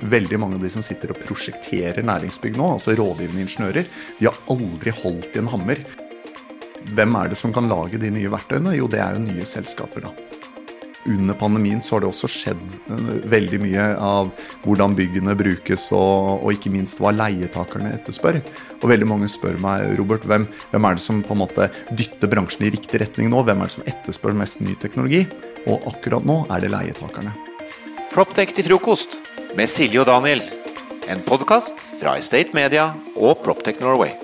veldig mange av de som sitter og prosjekterer næringsbygg nå, altså rådgivende ingeniører, de har aldri holdt i en hammer. Hvem er det som kan lage de nye verktøyene? Jo, det er jo nye selskaper, da. Under pandemien så har det også skjedd eh, veldig mye av hvordan byggene brukes, og, og ikke minst hva leietakerne etterspør. Og veldig mange spør meg, Robert, hvem, hvem, er det som på en måte dytter bransjen i riktig retning nå? Hvem er det som etterspør mest ny teknologi? Og akkurat nå er det leietakerne. Proptech til frokost med Silje og Daniel. En podkast fra Estate Media og Proptech Norway.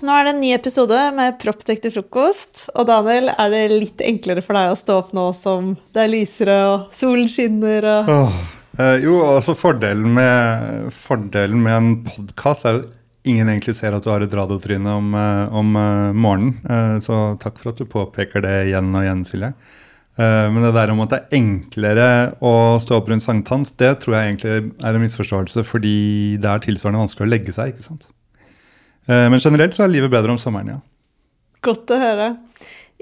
Nå er det en ny episode med Proptech til frokost. Og Daniel, er det litt enklere for deg å stå opp nå som det er lysere og solen skinner og oh, eh, Jo, altså fordelen med, fordelen med en podkast er jo ingen egentlig ser at du har et radiotryne om, eh, om uh, morgenen. Uh, så takk for at du påpeker det igjen og igjen, Silje. Uh, men det der om at det er enklere å stå opp rundt sankthans, det tror jeg egentlig er en misforståelse, fordi det er tilsvarende vanskelig å legge seg. ikke sant? Eh, men generelt så er livet bedre om sommeren, ja. Godt å høre.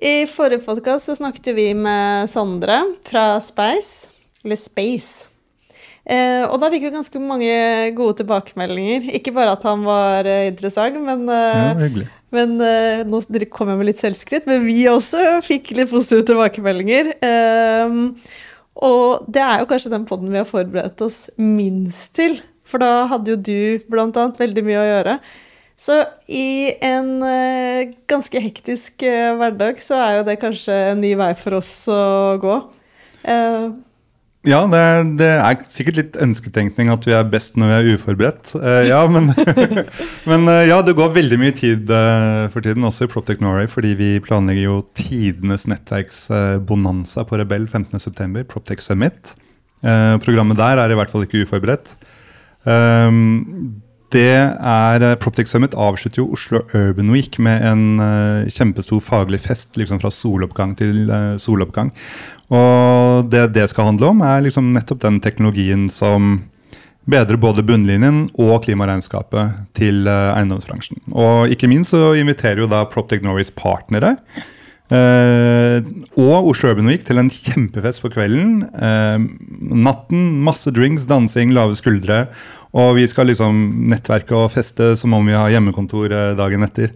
I forrige podkast snakket vi med Sondre fra Space, eller Space. Eh, og da fikk vi ganske mange gode tilbakemeldinger. Ikke bare at han var eh, interessant, men, eh, ja, men eh, nå kom jeg med litt selvskritt, Men vi også fikk litt positive tilbakemeldinger. Um, og det er jo kanskje den poden vi har forberedt oss minst til. For da hadde jo du blant annet veldig mye å gjøre. Så i en uh, ganske hektisk uh, hverdag så er jo det kanskje en ny vei for oss å gå. Uh, ja, det, det, er sikkert litt ønsketenkning at vi er best når vi er uforberedt. ja, men, men ja, det går veldig mye tid for tiden, også i Proptech Norway, fordi vi planlegger jo tidenes nettverksbonanza på Rebell 15.9., Proptech Summit. programmet der er i hvert fall ikke uforberedt. Um, det er Proptic Proptech Summit avslutter jo Oslo Urban Week med en uh, kjempestor faglig fest liksom fra soloppgang til uh, soloppgang. Og det det skal handle om, er liksom nettopp den teknologien som bedrer både bunnlinjen og klimaregnskapet til eiendomsbransjen. Og ikke minst så inviterer jo da Proptech Norways partnere og Oslo Urban Week til en kjempefest på kvelden. natten, masse drinks, dansing, lave skuldre og vi skal liksom nettverke og feste som om vi har hjemmekontor eh, dagen etter.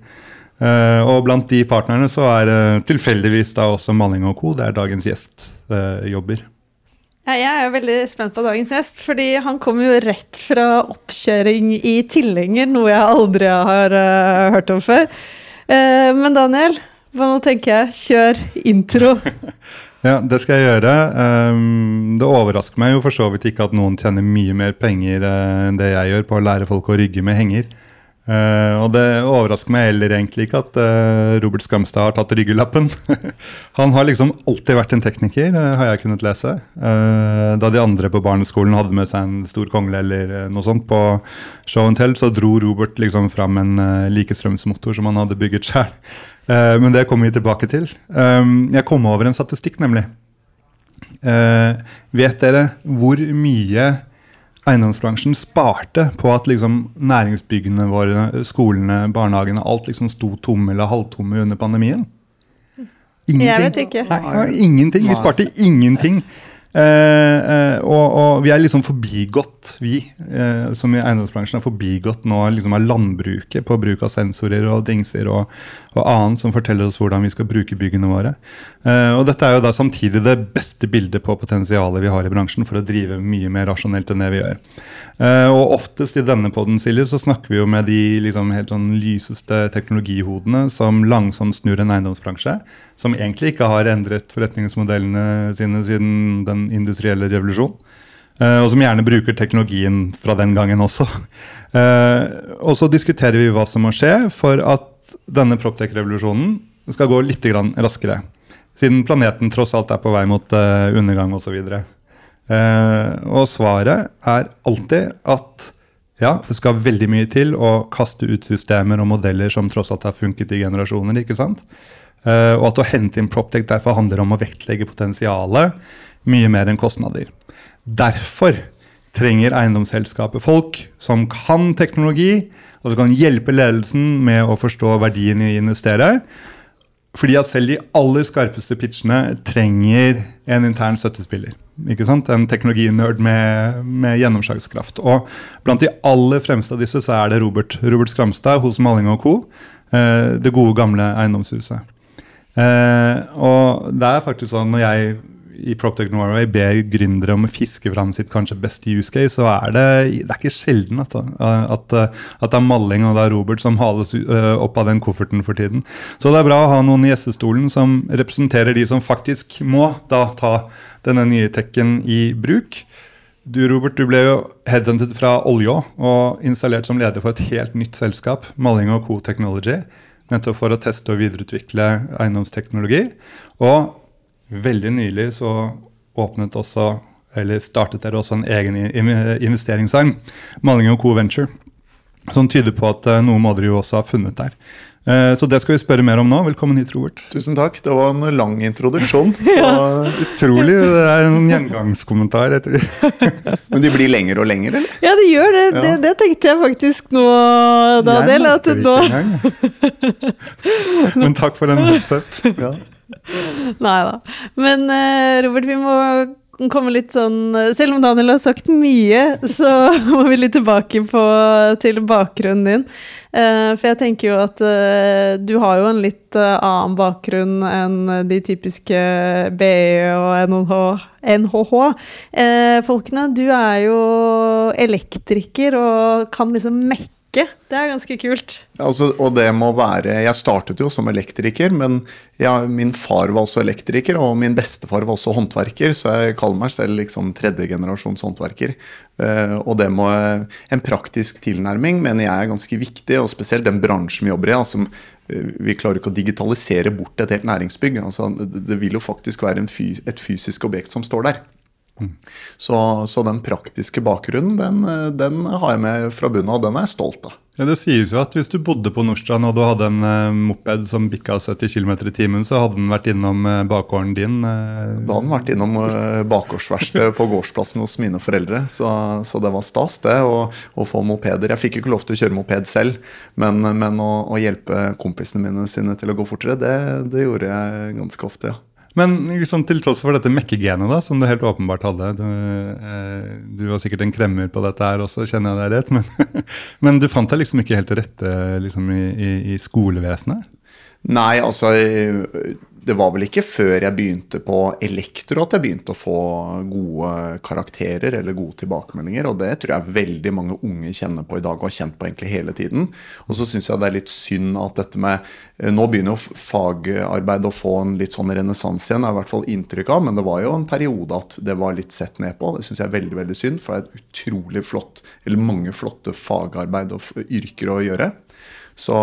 Uh, og blant de partnerne så er uh, tilfeldigvis da også Malling og co. Det er dagens gjest uh, jobber. Ja, jeg er veldig spent på dagens gjest, fordi han kommer jo rett fra oppkjøring i Tilhenger, noe jeg aldri har hørt om før. men Daniel, hva nå tenker jeg? Kjør intro. Ja, det skal jeg gjøre. Um, det overrasker meg jo for så vidt ikke at noen tjener mye mer penger uh, enn det jeg gjør på å lære folk å rygge med henger. Uh, og det overrasker meg heller egentlig ikke at uh, Robert Skamstad har tatt ryggelappen. Han har liksom alltid vært en tekniker, har jeg kunnet lese. da de andre på barneskolen hadde med seg en stor kongle eller noe sånt på show and tell, så dro Robert liksom fram en likestrømsmotor som han hadde bygget sjøl. Uh, men det kommer vi tilbake til. Jeg kom over en statistikk, nemlig. Uh, vet dere hvor mye eiendomsbransjen sparte på at liksom, næringsbyggene våre, skolene, barnehagene, alt liksom sto tomme eller halvtomme under pandemien? Ingenting. Jeg vet ikke. Nei, ingenting. Vi sparte ingenting. Eh, eh, og, og, vi er liksom forbigått, vi eh, som i eiendomsbransjen er forbigått nå liksom av landbruket på bruk av sensorer og dingser og, og, annet som forteller oss hvordan vi skal bruke byggene våre. Eh, og dette er jo da samtidig det beste bildet på potensialet vi har i bransjen for å drive mye mer rasjonelt enn det vi gjør. Eh, og oftest i denne poden så snakker vi jo med de liksom helt sånn lyseste teknologihodene som langsomt snur en eiendomsbransje som egentlig ikke har endret forretningsmodellene sine siden den industrielle revolusjon. Uh, og som gjerne bruker teknologien fra den gangen også. Uh, og så diskuterer vi hva som må skje for at denne Proptech-revolusjonen skal gå litt raskere. Siden planeten tross alt er på vei mot uh, undergang osv. Uh, og svaret er alltid at ja, det skal veldig mye til å kaste ut systemer og modeller som tross alt har funket i generasjoner. ikke sant? Uh, og at å hente inn Proptech derfor handler om å vektlegge potensialet mye mer enn kostnader. Derfor trenger eiendomsselskapet folk som kan teknologi, og som kan hjelpe ledelsen med å forstå verdien i å investere. Fordi at selv de aller skarpeste pitchene trenger en intern støttespiller. ikke sant? En teknologinerd med, med, gjennomslagskraft. Og blant de aller fremste av disse så er det Robert, Robert Skramstad hos Malling Co. Eh, det gode, gamle eiendomshuset. Eh, og det er faktisk sånn når jeg i PropTech Norway ber gründere om å fiske fram sitt kanskje beste use case, så er det, det er ikke sjelden at, at, at, det er Malling og det er Robert som hales opp av den kofferten for tiden. Så det er bra å ha noen i gjestestolen som representerer de som faktisk må da ta denne nye tekken i bruk. Du Robert, du ble jo headhunted fra Olja og installert som leder for et helt nytt selskap, Malling Co Technology nettopp for å teste og videreutvikle eiendomsteknologi. Og veldig nylig så åpnet også, eller startet dere også en egen investeringsarm, Maling Co. Venture, som tyder på at eh, noe må dere jo også ha funnet der. Eh, så det skal vi spørre mer om nå. Velkommen hit, Robert. Tusen takk. Det var en lang introduksjon. ja. Utrolig. Det er en gjengangskommentar. Men de blir lengre og lengre, eller? Ja, det gjør det. Ja. Det, det, tenkte jeg faktisk nå, Daniel. At nå... Men takk for en heads up. Ja. Nei da. Men eh, Robert, vi må komme litt sånn Selv om Daniel har sagt mye, så må vi litt tilbake på, til bakgrunnen din. Uh, for jeg tenker jo at du har jo en litt annen bakgrunn enn de typiske BE og NHH. NHH. folkene, du er jo elektriker og kan liksom mekke ikke. Det er ganske kult. Altså, og det må være Jeg startet jo som elektriker, men ja, min far var også elektriker, og min bestefar var også håndverker, så jeg kaller meg selv liksom tredjegenerasjons håndverker. Uh, og det må En praktisk tilnærming mener jeg er ganske viktig, og spesielt den bransjen vi jobber i. Altså, vi klarer ikke å digitalisere bort et helt næringsbygg. Altså, det vil jo faktisk være fys et fysisk objekt som står der. Så, så, den praktiske bakgrunnen den, den, har jeg med fra bunnen av, og den er jeg stolt av. Ja, Det sies jo at hvis du bodde på Nordstrand og du hadde en uh, moped som bikka 70 km i timen, så hadde den vært innom uh, bakgården din? Uh... Da hadde den vært innom uh, bakgårdsverkstedet på gårdsplassen hos mine foreldre. Så, så det var stas, det, å, å, få mopeder. Jeg fikk ikke lov til å kjøre moped selv, men, men å, å, hjelpe kompisene mine sine til å gå fortere, det, det gjorde jeg ganske ofte, ja. Men liksom, til tross for dette mekkegenet, da, som du helt åpenbart hadde Du, eh, du var sikkert en kremmer på dette her også, kjenner jeg deg rett, men, men du fant deg liksom ikke helt til rette liksom, i, i, i skolevesenet? Nei, altså det var vel ikke før jeg begynte på elektro at jeg begynte å få gode karakterer eller gode tilbakemeldinger. Og det tror jeg veldig mange unge kjenner på i dag og har kjent på egentlig hele tiden. Og så syns jeg det er litt synd at dette med Nå begynner jo fagarbeid å få en litt sånn renessanse igjen, er i hvert fall inntrykk av. Men det var jo en periode at det var litt sett ned på. Det syns jeg er veldig veldig synd, for det er et utrolig flott, eller mange flotte fagarbeid og yrker å gjøre. Så,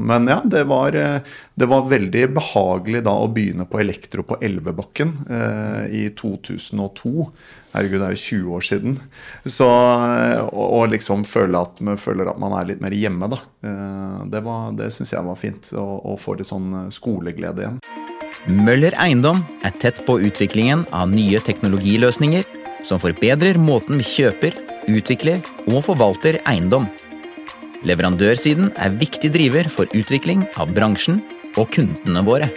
men ja, det var, det var, veldig behagelig da å begynne på elektro på Elvebakken eh, i 2002. Herregud, det er jo 20 år siden. Så, og, og liksom føle at, man føler at man er litt mer hjemme, da. Eh, det var, det syns jeg var fint. Å få litt sånn skoleglede igjen. Møller Eiendom er tett på utviklingen av nye teknologiløsninger som forbedrer måten vi kjøper, utvikler og forvalter eiendom. Leverandørsiden er viktig driver for utvikling av bransjen og kundene våre.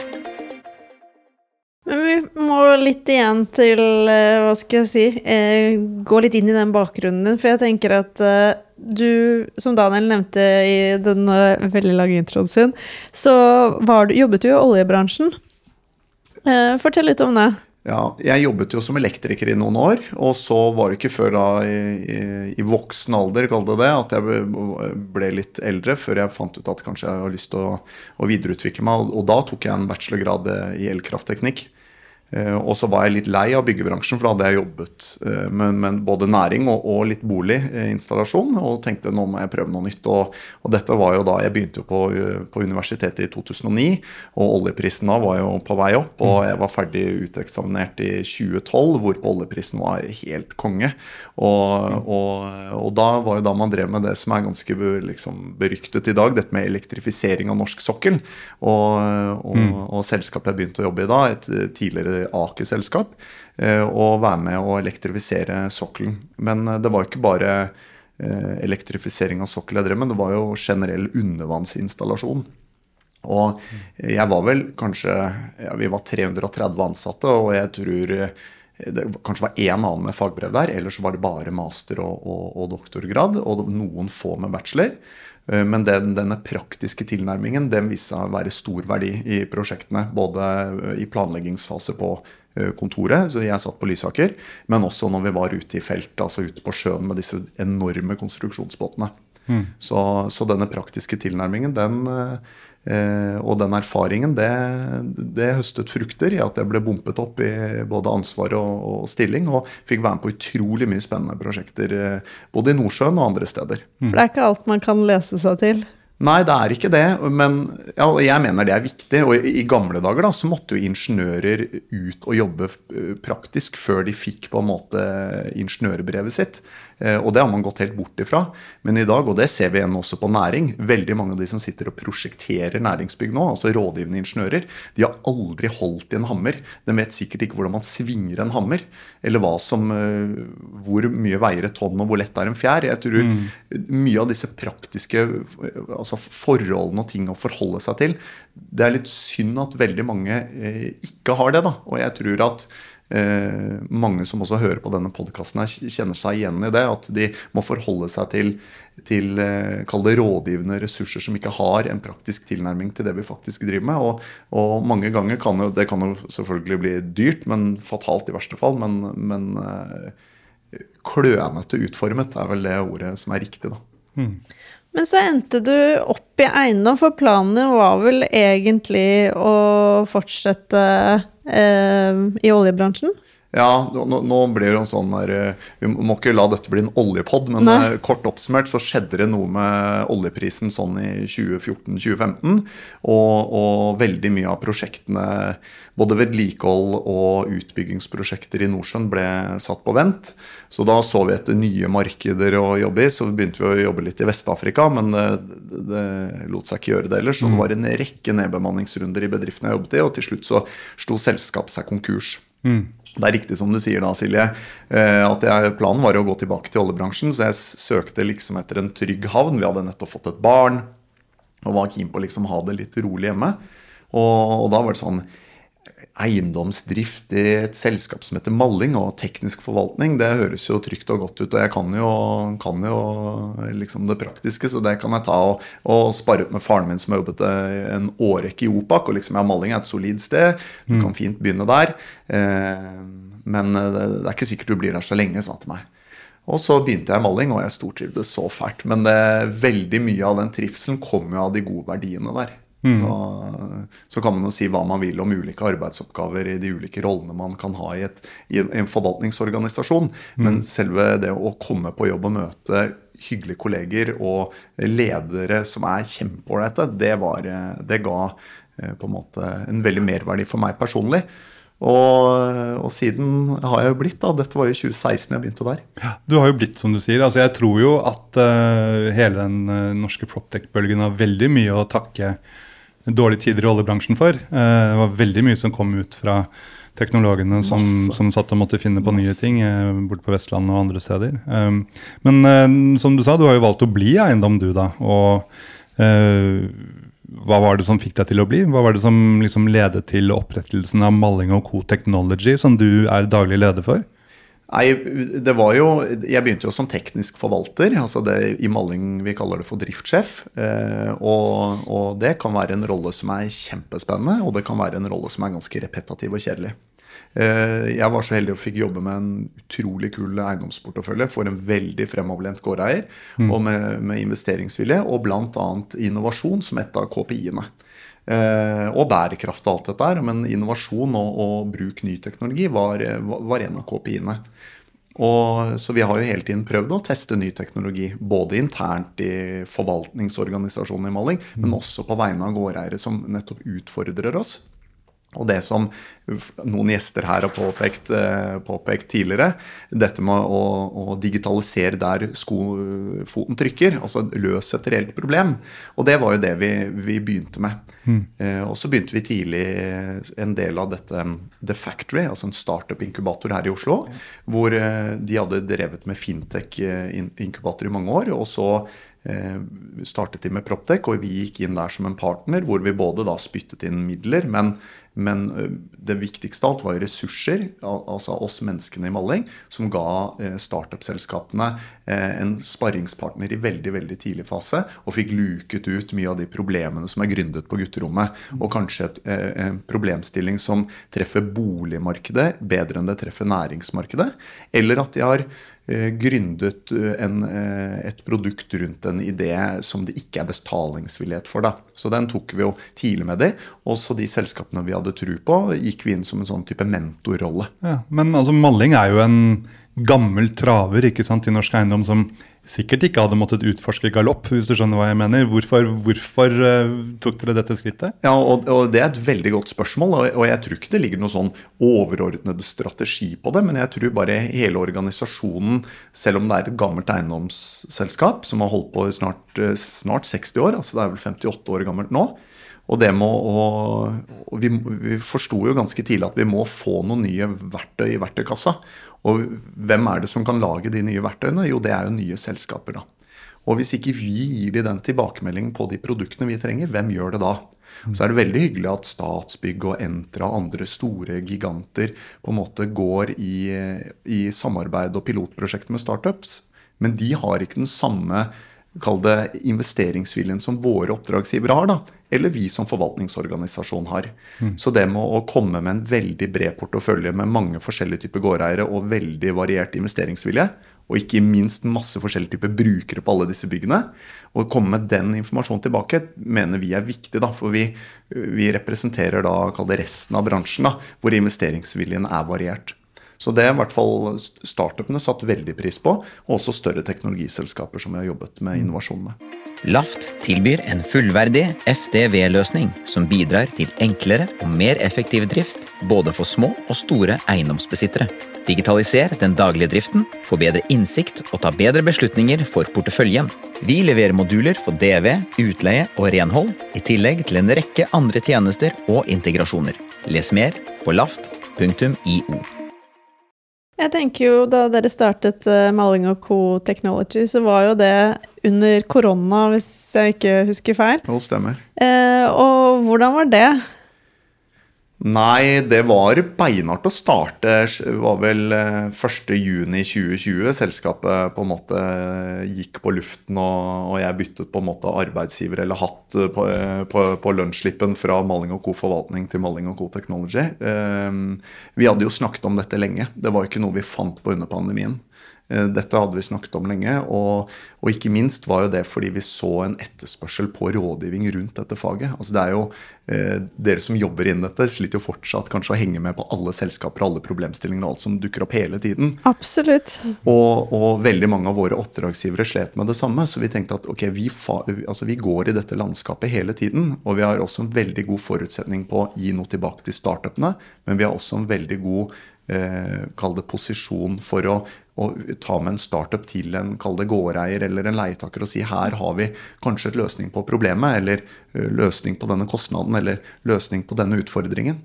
Men vi må litt igjen til, eh, hva skal jeg si, eh, gå litt inn i den bakgrunnen din. For jeg tenker at eh, du, som Daniel nevnte i den veldig lange introen sin, så du, jobbet du i oljebransjen. Fortell litt om det. Ja, jeg jobbet jo som elektriker i noen år, og så var det ikke før da i, i, i voksen alder det det, at jeg ble litt eldre, før jeg fant ut at kanskje jeg har lyst til å, å videreutvikle meg. Og, og da tok jeg en bachelorgrad i elkraftteknikk. Eh, og så var jeg litt lei av byggebransjen, for da hadde jeg jobbet eh, med, med både næring og, og, litt boliginstallasjon. Og tenkte nå må jeg prøve noe nytt. Og, og dette var jo da Jeg begynte på, på, universitetet i 2009, og oljeprisen da var jo på vei opp. Og jeg var ferdig uteksaminert i 2012, hvorpå oljeprisen var helt konge. Og, og, da var jo da man drev med det som er ganske liksom, beryktet i dag, dette med elektrifisering av norsk sokkel. Og, og, og selskapet jeg begynte å jobbe i da, et tidligere Aker-selskap eh, og være med å elektrifisere sokkelen. Men eh, det var ikke bare eh, elektrifisering av sokkel jeg drev med, det var jo generell undervannsinstallasjon. Og jeg var vel kanskje ja, Vi var 330 ansatte, og jeg tror det kanskje var én annen med fagbrev der, ellers var det bare master og, og, og doktorgrad, og noen få med bachelor. Eh, men den, denne praktiske tilnærmingen den viste seg å være stor verdi i prosjektene. Både i planleggingsfase på eh, kontoret, så jeg satt på Lysaker, men også når vi var ute i feltet, altså ute på sjøen med disse enorme konstruksjonsbåtene. Mm. Så, så, denne praktiske tilnærmingen, den Eh, og den erfaringen, det, det, høstet frukter i at jeg ble bumpet opp i både ansvar og, og, stilling, og fikk være med på utrolig mye spennende prosjekter eh, både i Nordsjøen og andre steder. For det er ikke alt man kan lese seg til? Nei, det er ikke det. Men ja, jeg mener det er viktig. Og i, gamle dager da, så måtte jo ingeniører ut og jobbe eh, praktisk før de fikk på en måte ingeniørbrevet sitt. Eh, og det har man gått helt bort ifra. Men i dag, og det ser vi igjen også på næring, veldig mange av de som sitter og prosjekterer næringsbygg nå, altså rådgivende ingeniører, de har aldri holdt i en hammer. De vet sikkert ikke hvordan man svinger en hammer. Eller hva som, eh, hvor mye veier et tonn, og hvor lett er en fjær. Jeg tror mm. mye av disse praktiske altså forholdene og ting å forholde seg til, det er litt synd at veldig mange eh, ikke har det. da, Og jeg tror at eh, mange som også hører på denne podkasten, kjenner seg igjen i det. At de må forholde seg til, til eh, det rådgivende ressurser som ikke har en praktisk tilnærming til det vi faktisk driver med. Og, og mange ganger kan jo det kan jo selvfølgelig bli dyrt, men fatalt i verste fall. Men, men eh, klønete utformet er vel det ordet som er riktig, da. Mm. Men så endte du opp i eiendom, for planen var vel egentlig å fortsette eh, i oljebransjen? Ja, nå, nå blir det jo en sånn der eh, Vi må ikke la dette bli en oljepod, men Nei. Eh, kort oppsummert så skjedde det noe med oljeprisen sånn i 2014-2015. Og, og, veldig mye av prosjektene, både vedlikehold og utbyggingsprosjekter i Nordsjøen, ble satt på vent. Så da så vi etter nye markeder å jobbe i. Så begynte vi å jobbe litt i Vest-Afrika, men det, det, lot seg ikke gjøre det ellers. Så det mm. var en rekke nedbemanningsrunder i bedriftene jeg jobbet i, og til slutt så sto selskapet seg konkurs. Mm. Det er riktig som du sier da, Silje, eh, at jeg, planen var å gå tilbake til oljebransjen. Så jeg søkte liksom etter en trygg havn. Vi hadde nettopp fått et barn og var keen på å liksom ha det litt rolig hjemme. Og, og da var det sånn eiendomsdrift i et selskap som heter Malling, og teknisk forvaltning, det høres jo trygt og godt ut. Og jeg kan jo, kan jo liksom det praktiske, så det kan jeg ta og, og spare ut med faren min som har jobbet en årrekke i OPAK. Og liksom, ja, Malling er et solid sted, du kan mm. fint begynne der. Eh, men det, det, er ikke sikkert du blir der så lenge, sa han til meg. Og så begynte jeg Malling, og jeg stortrivdes så fælt. Men det, veldig mye av den trivselen kom jo av de gode verdiene der. Mm. Så, så, kan man jo si hva man vil om ulike arbeidsoppgaver i de ulike rollene man kan ha i, et, i en forvaltningsorganisasjon. Mm. Men selve det å komme på jobb og møte hyggelige kolleger og ledere som er kjempeålreite, det, det ga eh, på en måte en veldig merverdi for meg personlig. Og, og, siden har jeg jo blitt, da. Dette var jo 2016 jeg begynte der. Ja, du har jo blitt, som du sier. Altså, jeg tror jo at uh, hele den uh, norske proptech-bølgen har veldig mye å takke dårlige tider i oljebransjen for. Eh, det var veldig mye som kom ut fra teknologene som, som satt og måtte finne på Masse. nye ting eh, borte på Vestlandet og andre steder. Um, men uh, som du sa, du har jo valgt å bli eiendom, du, da. Og hva var det som fikk deg til å bli? Hva var det som liksom ledet til opprettelsen av Malling og Co Technology, som du er daglig leder for? Nei, det var jo Jeg begynte jo som teknisk forvalter. altså det I Malling vi kaller det for driftssjef. Eh, og, og, det kan være en rolle som er kjempespennende, og det kan være en rolle som er ganske repetativ og kjedelig. Eh, jeg var så heldig å fikk jobbe med en utrolig kul eiendomsportefølje for en veldig fremoverlent gårdeier, mm. og med, med investeringsvilje, og bl.a. innovasjon som et av KPI-ene. Eh, og bærekraft og alt dette her. Men innovasjon og, og bruk ny teknologi var, var en av KPI-ene. Og, så vi har jo hele tiden prøvd å teste ny teknologi, både internt i forvaltningsorganisasjonen i Maling, men mm. også på vegne av gårdeiere som nettopp utfordrer oss. Og det som noen gjester her har påpekt, eh, påpekt tidligere, dette med å, å digitalisere der skofoten trykker, altså løse et reelt problem. Og det var jo det vi, vi begynte med. Mm. Eh, og så begynte vi tidlig en del av dette The Factory, altså en startup-inkubator her i Oslo, hvor eh, de hadde drevet med fintech-inkubator i mange år. og så eh, startet de med Proptech, og vi gikk inn der som en partner, hvor vi både da spyttet inn midler, men, men eh, det viktigste alt var ressurser, altså oss menneskene i Malling, som ga eh, startup-selskapene eh, en sparringspartner i veldig veldig tidlig fase, og fikk luket ut mye av de problemene som er gründet på gutterommet. Og kanskje et, en problemstilling som treffer boligmarkedet bedre enn det treffer næringsmarkedet. Eller at de har eh, gründet eh, en, eh, et produkt rundt en idé som det ikke er betalingsvillighet for. Da. Så den tok vi jo tidlig med de. Også de selskapene vi hadde tro på, gikk vi inn som en sånn type mentorrolle. Ja, men altså, Malling er jo en gammel traver ikke sant, i norsk eiendom som sikkert ikke hadde måttet utforske galopp, hvis du skjønner hva jeg mener. Hvorfor, hvorfor uh, tok dere dette skrittet? Ja, og, og, Det er et veldig godt spørsmål, og, og jeg tror ikke det ligger noen sånn overordnet strategi på det. Men jeg tror bare hele organisasjonen, selv om det er et gammelt eiendomsselskap som har holdt på i snart, eh, snart 60 år, altså det er vel 58 år gammelt nå, og det må, og vi, vi forsto jo ganske tidlig at vi må få noen nye verktøy i verktøykassa. Og hvem er det som kan lage de nye verktøyene? Jo, det er jo nye selskaper, da. Og hvis ikke vi gir de den tilbakemeldingen på de produktene vi trenger, hvem gjør det da? Så er det veldig hyggelig at Statsbygg og Entra og andre store giganter på en måte går i, i samarbeid og pilotprosjekter med startups. Men de har ikke den samme kall det investeringsviljen som våre oppdragsgivere har, da, eller vi som forvaltningsorganisasjon har. Mm. Så det med å komme med en veldig bred portefølje med mange forskjellige typer gårdeiere og veldig variert investeringsvilje, og ikke minst masse forskjellige typer brukere på alle disse byggene, og komme med den informasjonen tilbake, mener vi er viktig. da, For vi, vi representerer da, kall det resten av bransjen, da, hvor investeringsviljen er variert. Så det er i hvert fall startupene satt veldig pris på, og også større teknologiselskaper som vi har jobbet med innovasjon med. Laft tilbyr en fullverdig FDV-løsning som bidrar til enklere og mer effektiv drift både for små og store eiendomsbesittere. Digitaliser den daglige driften, få bedre innsikt og ta bedre beslutninger for porteføljen. Vi leverer moduler for DV, utleie og renhold, i tillegg til en rekke andre tjenester og integrasjoner. Les mer på laft.io. Jeg tenker jo Da dere startet uh, Maling og Co. Technology, så var jo det under korona, hvis jeg ikke husker feil. Det stemmer. Uh, og hvordan var det? Nei, det var beinhardt å starte. Det var vel 1.6.2020 eh, selskapet på en måte gikk på luften, og, jeg byttet på en måte arbeidsgiver eller hatt eh, på, eh, på, på lønnsslippen fra Maling Co. forvaltning til Maling Co. Technology. Vi hadde jo snakket om dette lenge. Det var ikke noe vi fant på under pandemien. Eh, dette hadde vi snakket om lenge, og, og, ikke minst var jo det fordi vi så en etterspørsel på rådgivning rundt dette faget. Altså det er jo, eh, Dere som jobber innen dette, sliter jo fortsatt kanskje å henge med på alle selskaper og alle problemstillinger og alt som dukker opp hele tiden. Absolutt. Og, og, veldig mange av våre oppdragsgivere slet med det samme. Så vi tenkte at ok, vi, fa, altså vi går i dette landskapet hele tiden. Og vi har også en veldig god forutsetning på å gi noe tilbake til startupene, men vi har også en veldig god eh, kall det posisjon for å, å, ta med en startup til en kall gårdeier eller en leietaker og si her har vi kanskje et løsning på problemet, eller løsning på denne kostnaden, eller løsning på denne utfordringen.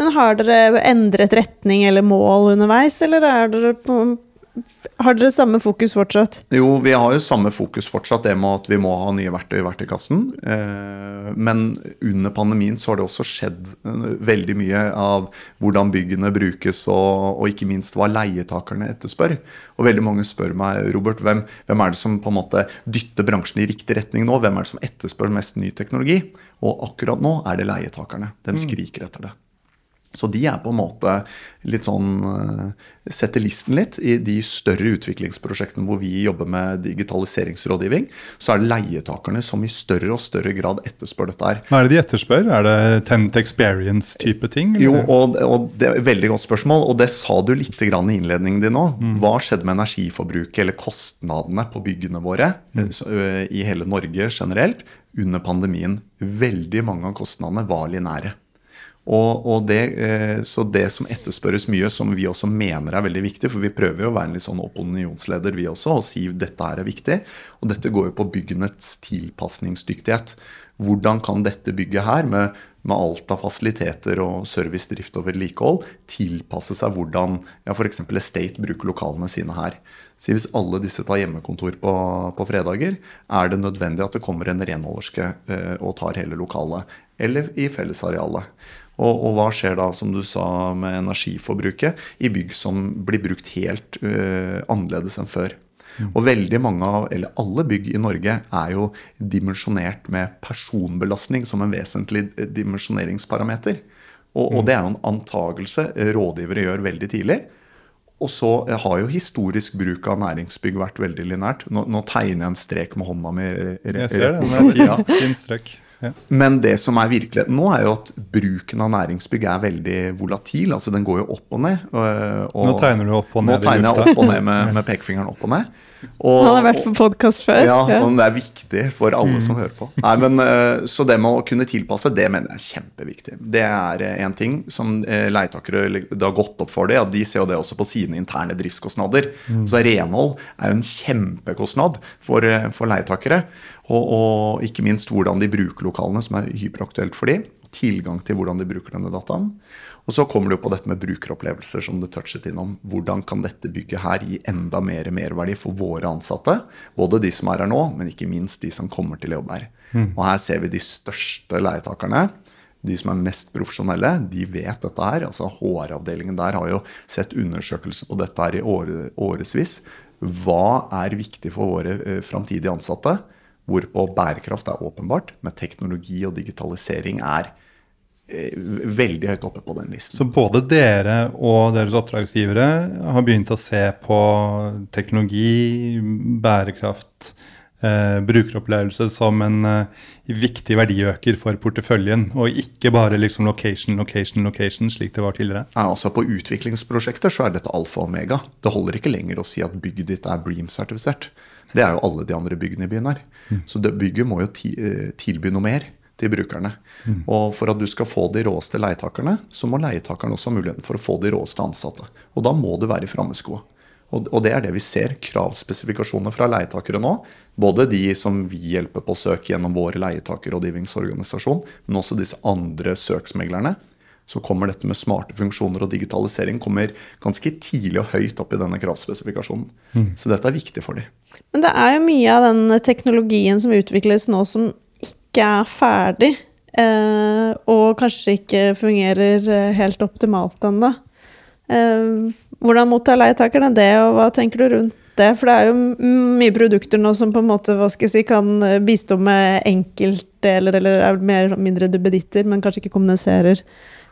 Men har dere endret retning eller mål underveis, eller er dere på har dere samme fokus fortsatt? Jo, vi har jo samme fokus fortsatt, det med at vi må ha nye verktøy i verktøykassen. Eh, men under pandemien så har det også skjedd eh, veldig mye av hvordan byggene brukes, og, og ikke minst hva leietakerne etterspør. Og veldig mange spør meg, Robert, hvem, hvem, er det som på en måte dytter bransjen i riktig retning nå? Hvem er det som etterspør mest ny teknologi? Og akkurat nå er det leietakerne. De mm. skriker etter det. Så de er på en måte litt sånn eh, Setter listen litt i de større utviklingsprosjektene hvor vi jobber med digitaliseringsrådgivning. Så er det leietakerne som i større og større grad etterspør dette her. Hva er det de etterspør? Er det Tent Experience-type ting? Eller? Jo, og, og, det er et veldig godt spørsmål. Og det sa du litt i innledningen din nå. Mm. Hva skjedde med energiforbruket eller kostnadene på byggene våre mm. i hele Norge generelt under pandemien? Veldig mange av kostnadene var linære. Og, og det, eh, så det som etterspørres mye, som vi også mener er veldig viktig, for vi prøver jo å være en litt sånn opinionsleder vi også, og si dette her er viktig. Og dette går jo på byggenes tilpasningsdyktighet. hvordan kan dette bygget her, med, med alt av fasiliteter og service, drift og vedlikehold, tilpasse seg hvordan ja, f.eks. Estate bruker lokalene sine her. Så hvis alle disse tar hjemmekontor på, på, fredager, er det nødvendig at det kommer en renholderske eh, og tar hele lokalet. Eller i fellesarealet. Og, og, hva skjer da, som du sa, med energiforbruket i bygg som blir brukt helt uh, annerledes enn før? Mm. Og veldig mange av, eller alle bygg i Norge er jo dimensjonert med personbelastning som en vesentlig dimensjoneringsparameter. Og, og mm. det er jo en antagelse rådgivere gjør veldig tidlig. Og så har jo historisk bruk av næringsbygg vært veldig linært. Nå, nå tegner jeg en strek med hånda mi. Jeg ser det. den er fin strek. Men det som er virkeligheten nå, er jo at bruken av næringsbygg er veldig volatil. altså Den går jo opp og ned. Og, nå tegner du opp og ned nå tegner jeg opp og ned med, med pekefingeren opp og ned. Og, Han har vært på podkast før. Ja, men det er viktig for alle mm. som hører på. Nei, men, eh, så det med å kunne tilpasse, det mener jeg er kjempeviktig. Det er én ting som eh, leietakere Det har gått opp for dem, at de ser jo det også på sine interne driftskostnader. Mm. Så renhold er jo en kjempekostnad for, eh, for leietakere. Og, og, ikke minst hvordan de bruker lokalene, som er hyperaktuelt for dem. Tilgang til hvordan de bruker denne dataen. Og så kommer du på dette med brukeropplevelser, som du touchet innom. Hvordan kan dette bygget her gi enda mer merverdi for våre ansatte? Både de som er her nå, men ikke minst de som kommer til å jobbe her. Mm. Og her ser vi de største leietakerne. De som er mest profesjonelle, de vet dette her. altså HR-avdelingen der har jo sett undersøkelser på dette her i årevis. Hva er viktig for våre eh, framtidige ansatte? Hvorpå bærekraft er åpenbart, men teknologi og digitalisering er eh, veldig høyt oppe på den listen. Så både dere og deres oppdragsgivere har begynt å se på teknologi, bærekraft, eh, brukeropplevelse som en eh, viktig verdiøker for porteføljen, og ikke bare liksom location, location, location, slik det var tidligere? Ja, altså På utviklingsprosjekter så er dette alfa og omega. Det holder ikke lenger å si at bygget ditt er Bream-sertifisert. Det er jo alle de andre byggene i byen her. Mm. Så det bygget må jo eh, tilby noe mer til brukerne. Mm. Og for at du skal få de råeste leietakerne, så må leietakerne også ha muligheten for å få de råeste ansatte. Og da må du være i frammeskoa. Og, og det er det vi ser. Kravspesifikasjoner fra leietakere nå. Både de som vi hjelper på å søke gjennom vår leietakerrådgivningsorganisasjon, men også disse andre søksmeglerne så kommer dette med smarte funksjoner og digitalisering kommer ganske tidlig og høyt opp i denne kravspesifikasjonen. Mm. Så dette er viktig for dem. Men det er jo mye av den teknologien som utvikles nå som ikke er ferdig, eh, og kanskje ikke fungerer eh, helt optimalt ennå. Eh, hvordan mottar leietakerne det, og hva tenker du rundt det? For det er jo mye produkter nå som på en måte, hva skal jeg si, kan eh, bistå med enkeltdeler, eller er mer mindre duppeditter, men kanskje ikke kommuniserer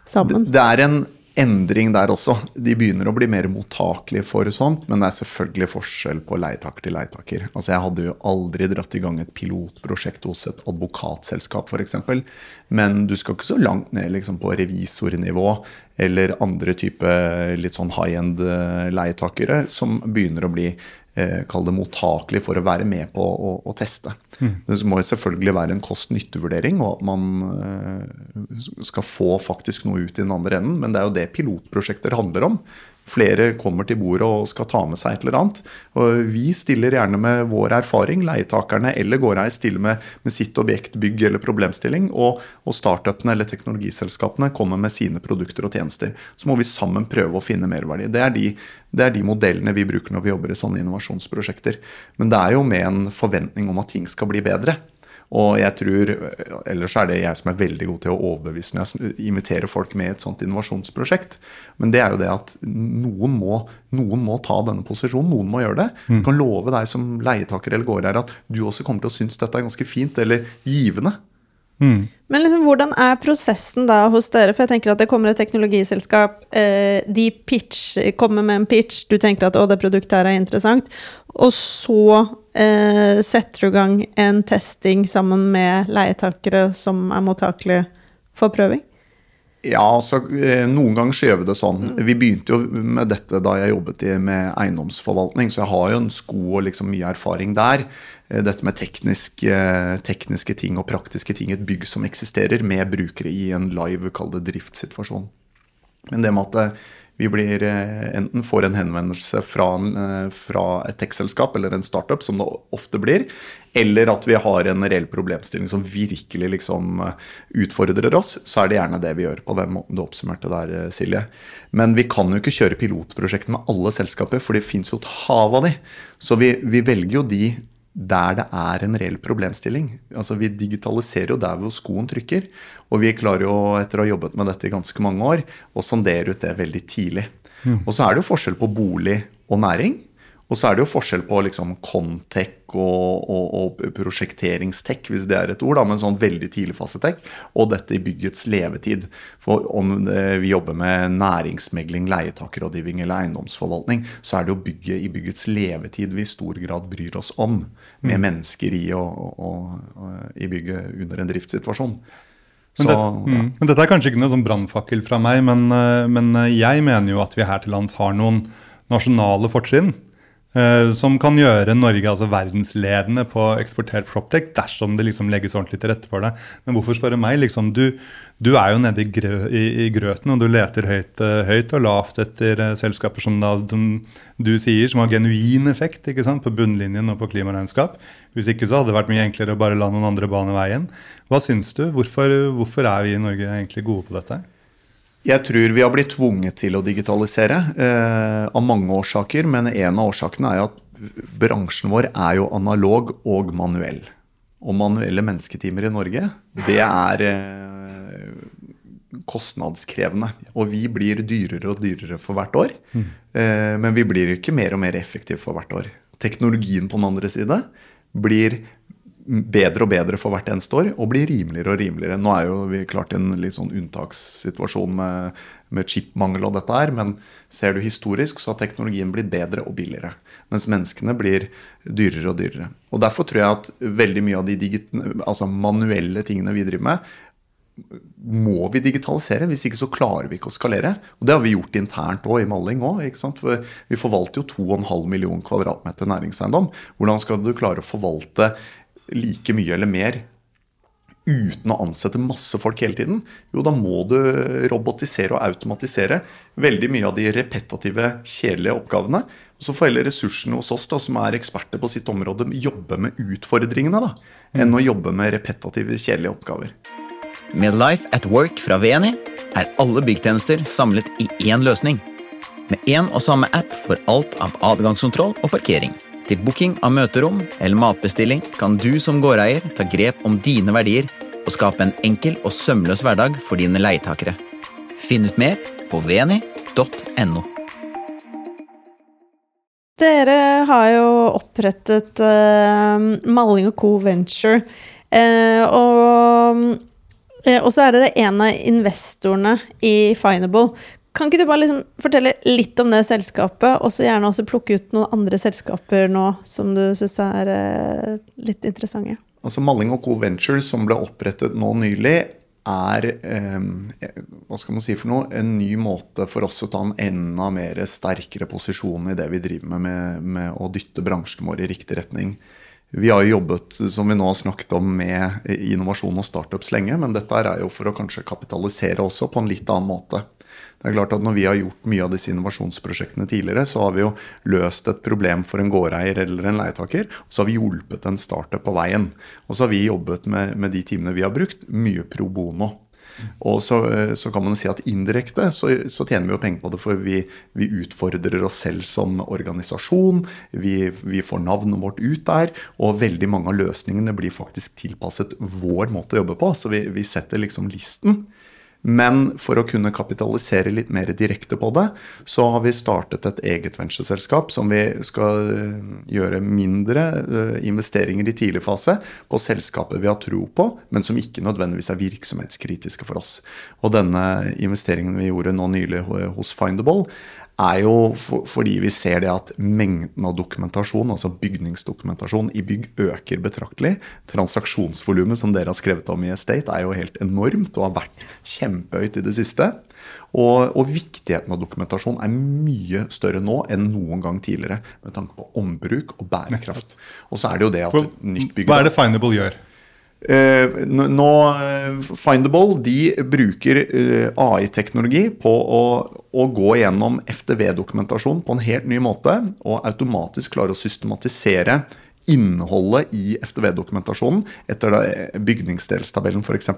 sammen. Det, det er en endring der også. De begynner å bli mer mottakelige for sånt, men det er selvfølgelig forskjell på leietaker til leietaker. Altså Jeg hadde jo aldri dratt i gang et pilotprosjekt hos et advokatselskap f.eks. Men du skal ikke så langt ned liksom, på revisornivå eller andre type litt sånn high end eh, leietakere som begynner å bli kall det mottakelig for å være med på å, å teste. Mm. Det må selvfølgelig være en kost-nytte-vurdering, og at man eh, skal få faktisk noe ut i den andre enden. Men det er jo det pilotprosjekter handler om flere kommer til bordet og skal ta med seg et eller annet. Og vi stiller gjerne med vår erfaring. Leietakerne eller gårdeier stiller med, med, sitt objekt, bygg eller problemstilling. Og, og startupene eller teknologiselskapene kommer med sine produkter og tjenester. Så må vi sammen prøve å finne merverdi. Det er, de, det er de modellene vi bruker når vi jobber i sånne innovasjonsprosjekter. Men det er jo med en forventning om at ting skal bli bedre. Og jeg tror, Ellers er det jeg som er veldig god til å overbevise når jeg inviterer folk med i et sånt innovasjonsprosjekt. Men det er jo det at noen må, noen må ta denne posisjonen. Noen må gjøre det. Mm. Jeg kan love deg som leietaker eller gårdeier at du også kommer til å synes dette er ganske fint eller givende. Mm. Men liksom, hvordan er prosessen da hos dere? For jeg tenker at det kommer et teknologiselskap, eh, de pitch, kommer med en pitch, du tenker at å, det produktet her er interessant, og så eh, setter du i gang en testing sammen med leietakere som er mottakelige for prøving? Ja, altså eh, noen ganger så gjør vi det sånn. Vi begynte jo med dette da jeg jobbet med eiendomsforvaltning, så jeg har jo en sko og liksom mye erfaring der. Eh, dette med tekniske, tekniske ting og praktiske ting et bygg som eksisterer, med brukere i en live, kall det driftssituasjon. Men det med at eh, vi blir, eh, enten får en henvendelse fra, en, fra et tech-selskap eller en startup, som det ofte blir, eller at vi har en reell problemstilling som virkelig liksom utfordrer oss, så er det gjerne det vi gjør på den måten du oppsummerte der, Silje. Men vi kan jo ikke kjøre pilotprosjekter med alle selskaper, for det fins jo et hav av de. Så vi, vi velger jo de der det er en reell problemstilling. Altså Vi digitaliserer jo der hvor skoen trykker. Og vi klarer jo, etter å ha jobbet med dette i ganske mange år, å sondere ut det veldig tidlig. Mm. Og så er det jo forskjell på bolig og næring. Og så er det jo forskjell på liksom Contech og, og, og prosjekteringstech, hvis det er et ord, da, men sånn veldig tidligfasetech, og dette i byggets levetid. For om vi jobber med næringsmegling, leietakerrådgivning eller eiendomsforvaltning, så er det jo bygget i byggets levetid vi i stor grad bryr oss om, med mm. mennesker i, og, i bygget under en driftssituasjon. Men, det, mm, men, Dette er kanskje ikke noe sånn brannfakkel fra meg, men, eh, men jeg mener jo at vi her til lands har noen nasjonale fortrinn Eh, som kan gjøre Norge altså verdensledende på eksportert proptech dersom det liksom legges ordentlig til rette for det. Men hvorfor spørre meg? Liksom, du, du, er jo nede i, grø, i, i, grøten, og du leter høyt, uh, høyt og lavt etter uh, selskaper som da, de, du sier som har genuin effekt på bunnlinjen og på klimaregnskap. Hvis ikke så hadde det vært mye enklere å bare la noen andre bane veien. Hva syns du? Hvorfor, hvorfor er vi i Norge egentlig gode på dette? Jeg tror vi har blitt tvunget til å digitalisere eh, av mange årsaker. Men en av årsakene er jo at bransjen vår er jo analog og manuell. Og manuelle mennesketimer i Norge, det er eh, kostnadskrevende. Og vi blir dyrere og dyrere for hvert år. Mm. Eh, men vi blir ikke mer og mer effektive for hvert år. Teknologien på den andre side blir bedre og bedre for hvert eneste år og blir rimeligere og rimeligere. Nå er jo vi klart i en litt sånn unntakssituasjon med, med chipmangel og dette her, men ser du historisk, så har teknologien blitt bedre og billigere. Mens menneskene blir dyrere og dyrere. Og Derfor tror jeg at veldig mye av de altså manuelle tingene vi driver med, må vi digitalisere. Hvis ikke så klarer vi ikke å skalere. Og det har vi gjort internt òg, i Malling òg. For vi forvalter jo 2,5 millioner kvadratmeter næringseiendom. Hvordan skal du klare å forvalte like mye eller mer uten å ansette masse folk hele tiden, jo da må du robotisere og automatisere veldig mye av de repetitive, kjedelige oppgavene. Og så får heller ressursene hos oss, da, som er eksperter på sitt område, jobbe med utfordringene da, enn å jobbe med repetitive, kjedelige oppgaver. Med Life at Work fra VNI er alle byggtjenester samlet i én løsning. Med én og samme app for alt av adgangskontroll og parkering. Til booking av møterom eller matbestilling kan du som gårdeier ta grep om dine verdier og skape en enkel og sømløs hverdag for dine leietakere. Finn ut mer på veni.no. Dere har jo opprettet uh, Malling Co. Venture. Uh, og, uh, og så er dere en av investorene i Finable. Kan ikke du bare liksom fortelle litt om det selskapet, og så gjerne også plukke ut noen andre selskaper nå som du syns er eh, litt interessante? Altså Malling Co. Venture, som ble opprettet nå nylig, er eh, hva skal man si for noe, en ny måte for oss å ta en enda mer sterkere posisjon i det vi driver med, med, med å dytte bransjen vår i riktig retning. Vi har jo jobbet som vi nå har snakket om, med innovasjon og startups lenge, men dette er jo for å kanskje kapitalisere også på en litt annen måte. Det er klart at Når vi har gjort mye av disse innovasjonsprosjektene tidligere, så har vi jo løst et problem for en gårdeier eller en leietaker. Og så har vi hjulpet en startup på veien. Og så har vi jobbet med, med de timene vi har brukt, mye pro bono. Og så, så, kan man si at indirekte så, så, tjener vi jo penger på det, for vi, vi utfordrer oss selv som organisasjon. Vi, vi, får navnet vårt ut der, og veldig mange av løsningene blir faktisk tilpasset vår måte å jobbe på. Så vi, vi setter liksom listen. Men for å kunne kapitalisere litt mer direkte på det, så har vi startet et eget ventureselskap som vi skal eh, gjøre mindre eh, investeringer i tidlig fase på selskaper vi har tro på, men som ikke nødvendigvis er virksomhetskritiske for oss. Og denne investeringen vi gjorde nå nylig hos Findable, er jo for, fordi vi ser det at mengden av dokumentasjon, altså bygningsdokumentasjon i bygg, øker betraktelig. Transaksjonsvolumet som dere har skrevet om i Estate er jo helt enormt og har vært kjempehøyt i det siste. Og, og, viktigheten av dokumentasjon er mye større nå enn noen gang tidligere. Med tanke på ombruk og bærekraft. Og så er det jo det at nytt bygg Hva er det Findable gjør? Eh, nå, Findable de bruker AI-teknologi på å, å, gå gjennom FTV-dokumentasjon på en helt ny måte, og automatisk klare å systematisere innholdet i FTV-dokumentasjonen etter bygningsdelstabellen f.eks.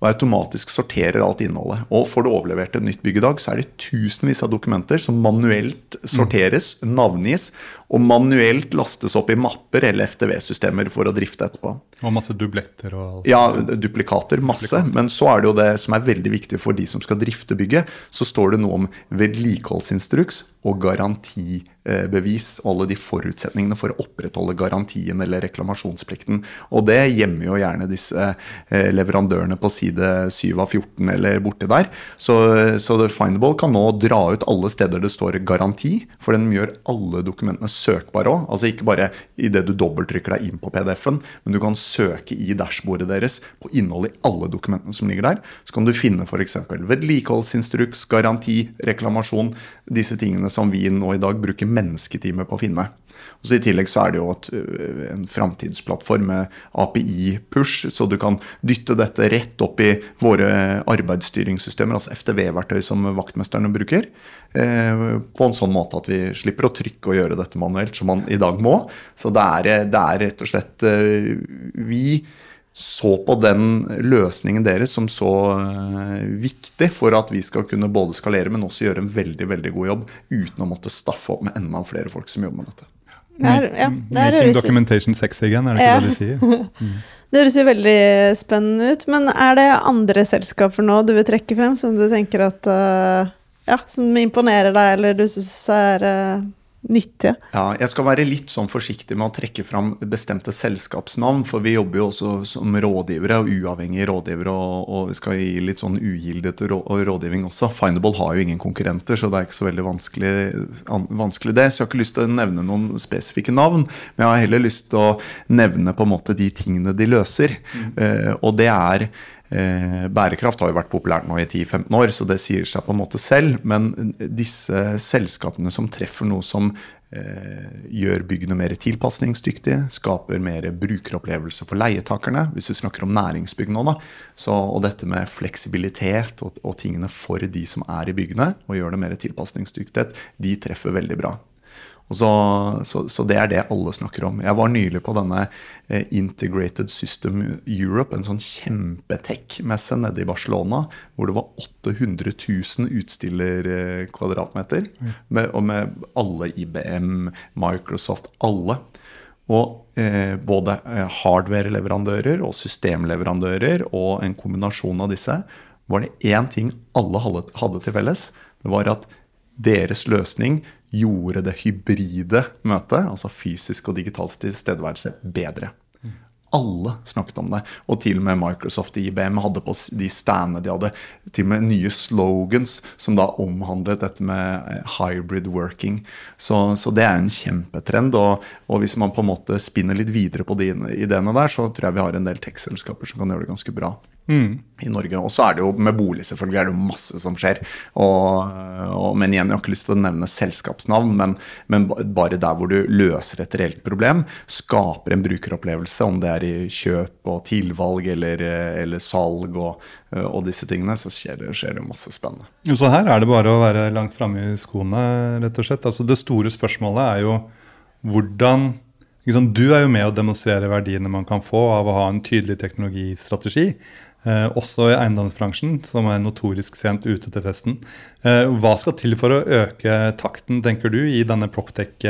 Og automatisk sorterer alt innholdet. Og får du overlevert et nytt bygg i dag, så er det tusenvis av dokumenter som manuelt sorteres, navngis og manuelt lastes opp i mapper eller FTV-systemer for å drifte etterpå. Og masse dubletter og alt. Ja, duplikater. Masse. Duplikater. Men så er det jo det som er veldig viktig for de som skal drifte bygget. Så står det noe om vedlikeholdsinstruks og garantibevis. Og alle de forutsetningene for å opprettholde garantien eller reklamasjonsplikten. Og det gjemmer jo gjerne disse eh, leverandørene på side 7 av 14 eller borti der. Så, så Findable kan nå dra ut alle steder det står garanti, for den gjør alle dokumentene søkbare òg. Altså ikke bare idet du dobbelttrykker deg inn på PDF-en, men du kan søke i dashbordet deres på innholdet i alle dokumentene som ligger der. Så kan du finne f.eks. vedlikeholdsinstruks, garanti, reklamasjon. Disse tingene som vi nå i dag bruker mennesketimer på å finne. Og så I tillegg så er det jo et, øh, en framtidsplattform med API-push, så du kan dytte dette rett opp i våre arbeidsstyringssystemer, altså FTV-verktøy som vaktmesterne bruker, eh, på en sånn måte at vi slipper å trykke og gjøre dette manuelt, som man i dag må. Så det er, det er rett og slett Vi så på den løsningen deres som så viktig for at vi skal kunne både skalere, men også gjøre en veldig veldig god jobb uten å måtte staffe opp med enda flere folk som jobber med dette. Er, ja, Making documentation sexy again, er det ikke ja. det de sier? Mm. Det høres jo veldig spennende ut, men er det andre selskaper nå du vil trekke frem som du tenker at uh, ja, som imponerer deg, eller du syns er uh, nyttige. Ja, jeg skal være litt sånn forsiktig med å trekke fram bestemte selskapsnavn, for vi jobber jo også som rådgivere, og uavhengige rådgivere, og, og vi skal gi litt sånn ugildet rådgivning også. Findable har jo ingen konkurrenter, så det er ikke så veldig vanskelig, vanskelig det. Så jeg har ikke lyst til å nevne noen spesifikke navn, men jeg har heller lyst til å nevne på en måte de tingene de løser. Mm. Uh, og det er bærekraft har jo vært populært nå i 10-15 år, så det sier seg på en måte selv. Men disse selskapene som treffer noe som eh, gjør byggene mer tilpasningsdyktige, skaper mer brukeropplevelse for leietakerne, hvis vi snakker om næringsbygg nå, da, så, og dette med fleksibilitet og, og tingene for de som er i byggene, og gjør det mer tilpasningsdyktighet, de treffer veldig bra. Så, så, så, det er det alle snakker om. Jeg var nylig på denne eh, Integrated System Europe, en sånn kjempetech-messe nede i Barcelona, hvor det var 800 000 utstillerkvadratmeter. Med, og med alle IBM, Microsoft, alle. Og eh, både eh, hardware-leverandører og systemleverandører og en kombinasjon av disse, var det én ting alle hadde til felles. Det var at deres løsning gjorde det hybride møtet, altså fysisk og digital tilstedeværelse, bedre. Alle snakket om det. Og til og med Microsoft og IBM hadde på de standene de hadde til og med nye slogans som da omhandlet dette med eh, hybrid working. Så, så det er en kjempetrend. Og, og, hvis man på en måte spinner litt videre på de ideene der, så tror jeg vi har en del tech-selskaper som kan gjøre det ganske bra. Mm. i Norge. Og så er det jo med bolig selvfølgelig er det jo masse som skjer. Og, og, men igjen, jeg har ikke lyst til å nevne selskapsnavn, men, men, bare der hvor du løser et reelt problem, skaper en brukeropplevelse, om det er i kjøp og tilvalg eller, eller salg og, og, disse tingene, så skjer det, skjer det masse spennende. Så her er det bare å være langt framme i skoene, rett og slett. Altså, det store spørsmålet er jo hvordan du er jo med å demonstrere verdiene man kan få av å ha en tydelig teknologistrategi. Eh, også i eiendomsbransjen, som er notorisk sent ute til festen. Eh, hva skal til for å øke takten, tenker du, i denne proptech,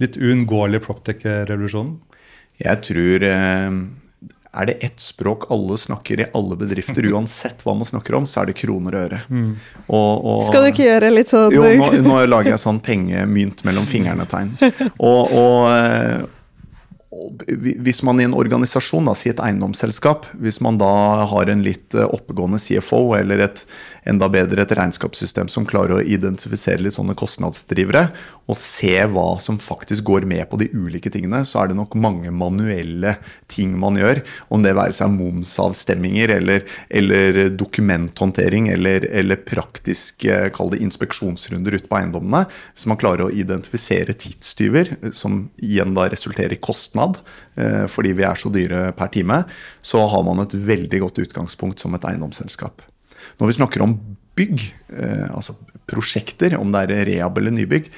litt uunngåelige proptech-revolusjonen? Jeg tror eh, er det ett språk alle snakker i alle bedrifter, uansett hva man snakker om, så er det kroner og øre. Mm. Og, og, Skal du ikke gjøre litt sånn? Jo, nå, nå lager jeg sånn pengemynt mellom fingrene-tegn. Og, og, hvis man i en organisasjon, da, si et eiendomsselskap, hvis man da har en litt eh, oppegående CFO eller et enda bedre et regnskapssystem som klarer å identifisere litt sånne kostnadsdrivere, og se hva som faktisk går med på de ulike tingene, så er det nok mange manuelle ting man gjør. Om det være seg momsavstemminger eller, eller dokumenthåndtering eller, eller praktisk kall det inspeksjonsrunder ute på eiendommene. Hvis man klarer å identifisere tidstyver, som igjen da resulterer i kostnad eh, fordi vi er så dyre per time, så har man et veldig godt utgangspunkt som et eiendomsselskap. Når vi snakker om bygg, eh, altså prosjekter, om det er rehab eller nybygg,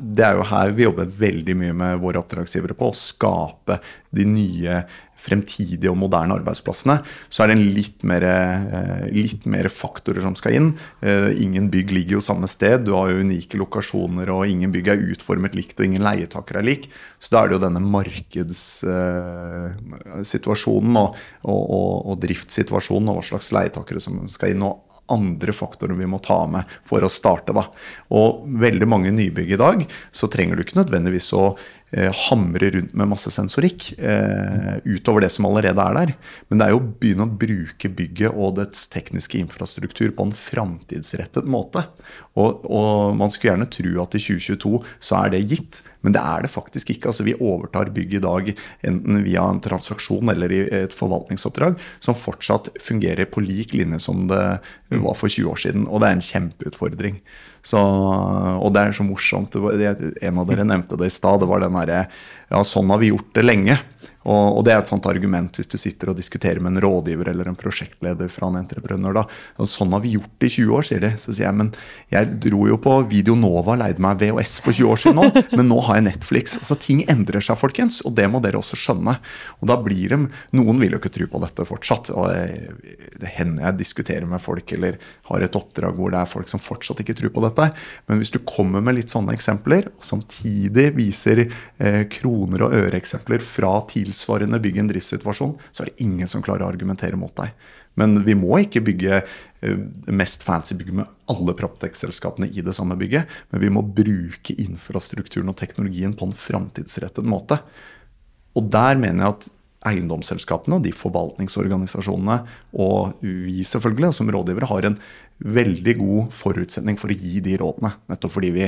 det er jo her vi jobber veldig mye med våre oppdragsgivere på. Å skape de nye fremtidige og moderne arbeidsplassene. Så er det litt mer, eh, litt mer faktorer som skal inn. Eh, ingen bygg ligger jo samme sted. Du har jo unike lokasjoner, og ingen bygg er utformet likt, og ingen leietakere er lik. Så da er det jo denne markedssituasjonen og, og, og, og driftssituasjonen og hva slags leietakere som skal inn. og andre faktorer vi må ta med for å starte. Da. Og veldig mange nybygg i dag, så trenger du ikke nødvendigvis å eh, hamre rundt med masse sensorikk eh, utover det som allerede er der. Men det er jo å begynne å bruke bygget og dets tekniske infrastruktur på en framtidsrettet måte. Og, og, man skulle gjerne tro at i 2022 så er det gitt, men det er det faktisk ikke. Altså Vi overtar bygg i dag enten via en transaksjon eller i et forvaltningsoppdrag som fortsatt fungerer på lik linje som det var for 20 år siden. Og det er en kjempeutfordring. Så, og det er så morsomt. En av dere nevnte det i stad. Det var den herre Ja, sånn har vi gjort det lenge. Og, og, det er et sånt argument hvis du sitter og diskuterer med en rådgiver eller en prosjektleder fra en entreprenør. da, og Sånn har vi gjort det i 20 år, sier de. Så sier jeg men jeg dro jo på Video Nova og leide meg VHS for 20 år siden nå, men nå har jeg Netflix. Altså ting endrer seg, folkens, og det må dere også skjønne. Og da blir de Noen vil jo ikke tro på dette fortsatt. og Det hender jeg diskuterer med folk eller har et oppdrag hvor det er folk som fortsatt ikke tror på dette. Men hvis du kommer med litt sånne eksempler, og samtidig viser eh, kroner og øre-eksempler fra tilsvarende tilsvarende bygge en driftssituasjon, så er det ingen som klarer å argumentere mot deg. Men vi må ikke bygge eh, mest fancy bygg med alle Proptex-selskapene i det samme bygget, men vi må bruke infrastrukturen og teknologien på en framtidsrettet måte. Og der mener jeg at eiendomsselskapene og de forvaltningsorganisasjonene og vi selvfølgelig som rådgivere har en veldig god forutsetning for å gi de rådene. Nettopp fordi vi,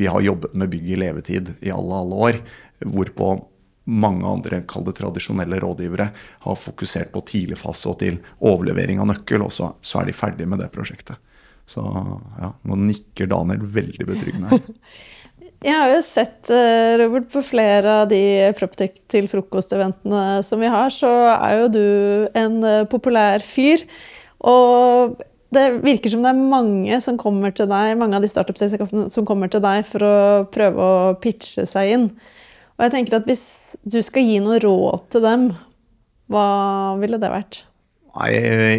vi har jobbet med bygg i levetid i alle, alle år. Hvorpå mange andre kall det tradisjonelle rådgivere har fokusert på tidligfase og til overlevering av nøkkel, og så, så er de ferdige med det prosjektet. Så ja, nå nikker Daniel veldig betryggende her. Jeg har jo sett, eh, Robert, på flere av de Proptech til frokost-eventene som vi har, så er jo du en eh, populær fyr. Og det virker som det er mange som kommer til deg, mange av de startup-selskapene som kommer til deg for å prøve å pitche seg inn. Og jeg tenker at hvis du skal gi noe råd til dem, hva ville det vært? Nei,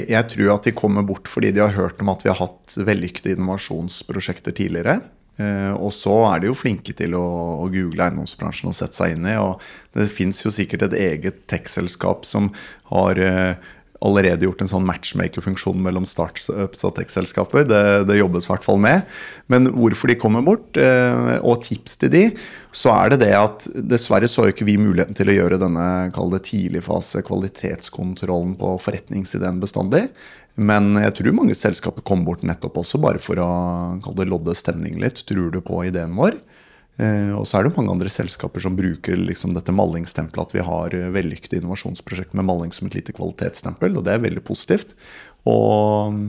Jeg tror at de kommer bort fordi de har hørt om at vi har hatt vellykkede innovasjonsprosjekter tidligere. Eh, og så er de jo flinke til å, google eiendomsbransjen og sette seg inn i. Og det fins jo sikkert et eget tech-selskap som har eh, allerede gjort en sånn matchmaker-funksjon mellom startups og tech-selskaper. Det, det, jobbes i hvert fall med. Men hvorfor de kommer bort, eh, og tips til de, så er det det at dessverre så jo ikke vi muligheten til å gjøre denne kall det tidligfase kvalitetskontrollen på forretningsideen bestandig. Men jeg tror mange selskaper kommer bort nettopp også bare for å kall det lodde stemningen litt. Tror du på ideen vår? Eh, og så er det mange andre selskaper som bruker liksom dette mallingstempelet, at vi har eh, vellykkede innovasjonsprosjekt med malling som et lite kvalitetsstempel, og det er veldig positivt. Og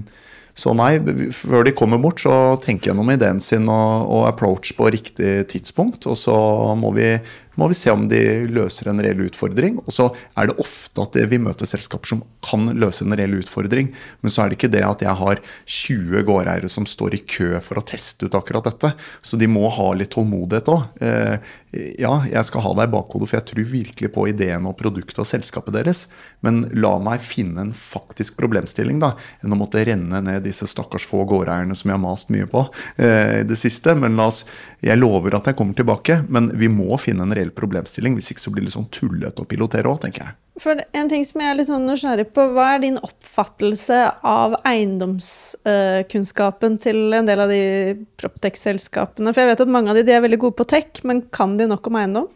så nei, før de kommer bort, så tenk gjennom ideen sin og, og approach på riktig tidspunkt. Og så må vi må vi se om de løser en reell utfordring. Og så er det ofte at vi møter selskaper som kan løse en reell utfordring. Men så er det ikke det at jeg har 20 gårdeiere som står i kø for å teste ut akkurat dette. Så de må ha litt tålmodighet òg. Eh, ja, jeg skal ha deg i bakhodet, for jeg tror virkelig på ideen og produktet og selskapet deres. Men la meg finne en faktisk problemstilling, da, enn å måtte renne ned disse stakkars få gårdeierne som jeg har mast mye på eh, det siste. Men la oss, jeg lover at jeg kommer tilbake, men vi må finne en reell problemstilling. Hvis ikke så blir det litt sånn tullete å pilotere òg, tenker jeg. For en ting som jeg er litt sånn nysgjerrig på, Hva er din oppfattelse av eiendomskunnskapen til en del av de Proptex-selskapene? For jeg vet at mange av de, de er veldig gode på tech, men kan de nok om eiendom?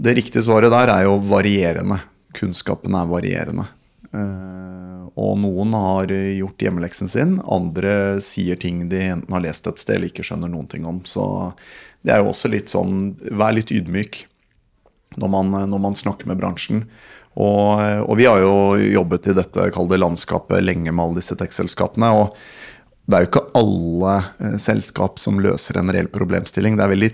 Det riktige svaret der er jo varierende. Kunnskapen er varierende. Eh, og noen har gjort hjemmeleksen sin, andre sier ting de enten har lest et sted eller ikke skjønner noen ting om. Så det er jo også litt sånn Vær litt ydmyk når man, når man snakker med bransjen. Og, og, vi har jo jobbet i dette kalde landskapet lenge med alle disse tech-selskapene. og det er jo ikke alle eh, selskap som løser en reell problemstilling. Det er veldig,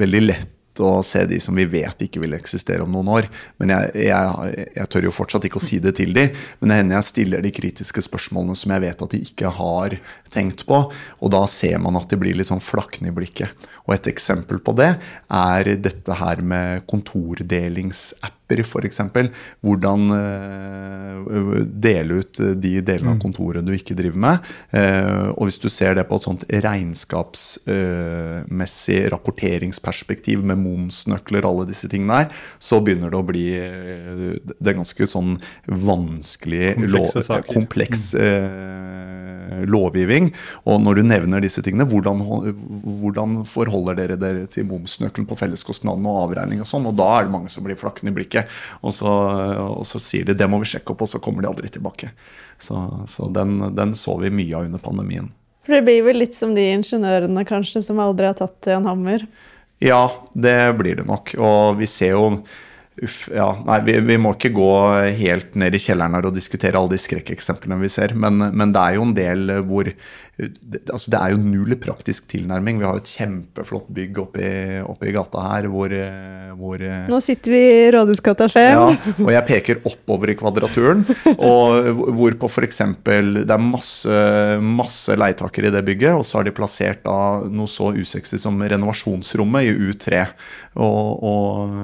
veldig lett å se de som vi vet ikke vil eksistere om noen år. Men jeg, jeg, jeg tør jo fortsatt ikke å si det til de, men det hender jeg stiller de kritiske spørsmålene som jeg vet at de ikke har tenkt på. Og da ser man at de blir litt sånn flakne i blikket. Og et eksempel på det er dette her med kontordelingsapp apper f.eks. Hvordan uh, dele ut de delene av mm. kontoret du ikke driver med. Uh, og hvis du ser det på et sånt regnskapsmessig uh, rapporteringsperspektiv med momsnøkler og alle disse tingene her, så begynner det å bli det er ganske sånn vanskelig, kompleks mm. lovgivning. Og når du nevner disse tingene, hvordan, hvordan forholder dere dere til momsnøkkelen på felleskostnadene og avregning og sånn? Og da er det mange som blir flakkende i blikket. Og så, og så, sier de det må vi sjekke opp, og så kommer de aldri tilbake. Så, så den, den, så vi mye av under pandemien. For det blir vel litt som de ingeniørene kanskje som aldri har tatt en hammer? Ja, det blir det nok. Og vi ser jo Uff, ja. Nei, vi, vi, må ikke gå helt ned i kjelleren her og diskutere alle de skrekkeksemplene vi ser. Men, men, det er jo en del hvor det, altså det er jo null praktisk tilnærming. Vi har jo et kjempeflott bygg oppi, oppi gata her hvor, hvor, Nå sitter vi i Rådhusgata 5. Ja, og jeg peker oppover i kvadraturen. Og hvorpå f.eks. det er masse, masse leietakere i det bygget, og så har de plassert da noe så usexy som renovasjonsrommet i U3. Og, og,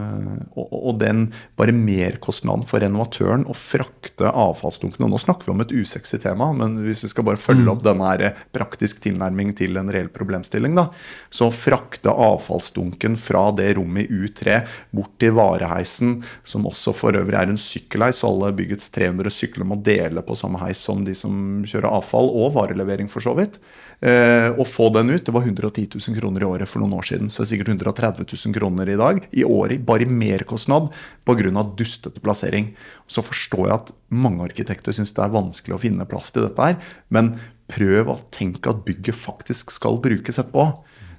og, og den bare merkostnaden for renovatøren å frakte avfallsdunkene Nå snakker vi om et usexy tema, men hvis vi skal bare følge mm. opp denne her praktisk tilnærming til en reell problemstilling. Da. Så frakte avfallsdunken fra det rommet i U3 bort til vareheisen, som også for øvrig er en sykkelheis, så alle byggets 300 sykler må dele på samme heis som de som kjører avfall, og varelevering for så vidt. Eh, å få den ut, det var 110 000 kroner i året for noen år siden. Så det er sikkert 130 000 kroner i dag. I året bare i merkostnad pga. dustete plassering. Så forstår jeg at mange arkitekter syns det er vanskelig å finne plass til dette her. Men prøv å tenke at bygget faktisk skal brukes etterpå.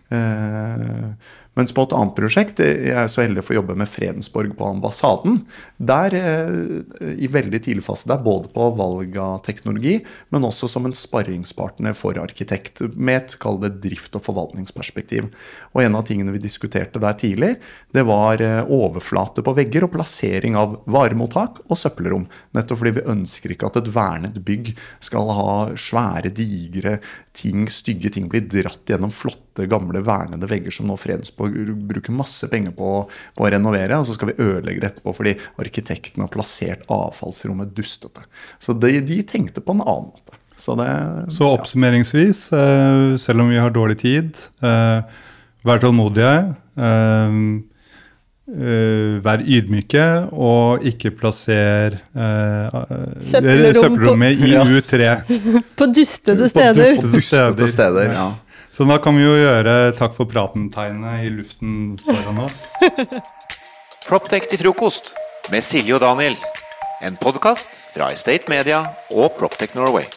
Eh, mens på et annet prosjekt, jeg er så heldig å få jobbe med Fredensborg på ambassaden. Der eh, i veldig tidlig fase der, både på valg av teknologi, men også som en sparringspartner for arkitekt, med et kall det drift- og forvaltningsperspektiv. Og en av tingene vi diskuterte der tidlig, det var eh, overflate på vegger og plassering av varemottak og søppelrom. Nettopp fordi vi ønsker ikke at et vernet bygg skal ha svære, digre ting, stygge ting blir dratt gjennom flotte, gamle, vernede vegger som nå Fredensborg bruker masse penger på, på, å renovere, og så skal vi ødelegge det etterpå fordi arkitekten har plassert avfallsrommet dustete. Så de, de tenkte på en annen måte. Så, det, så oppsummeringsvis, eh, selv om vi har dårlig tid, eh, vær tålmodige. Uh, vær ydmyke og ikke plasser uh, søppelrommet i U3. på dustete steder. På dustete steder, ja. Så da kan vi jo gjøre takk for praten-tegnet i luften foran oss. Proptech til frokost med Silje og Daniel. En podkast fra Estate Media og Proptech Norway.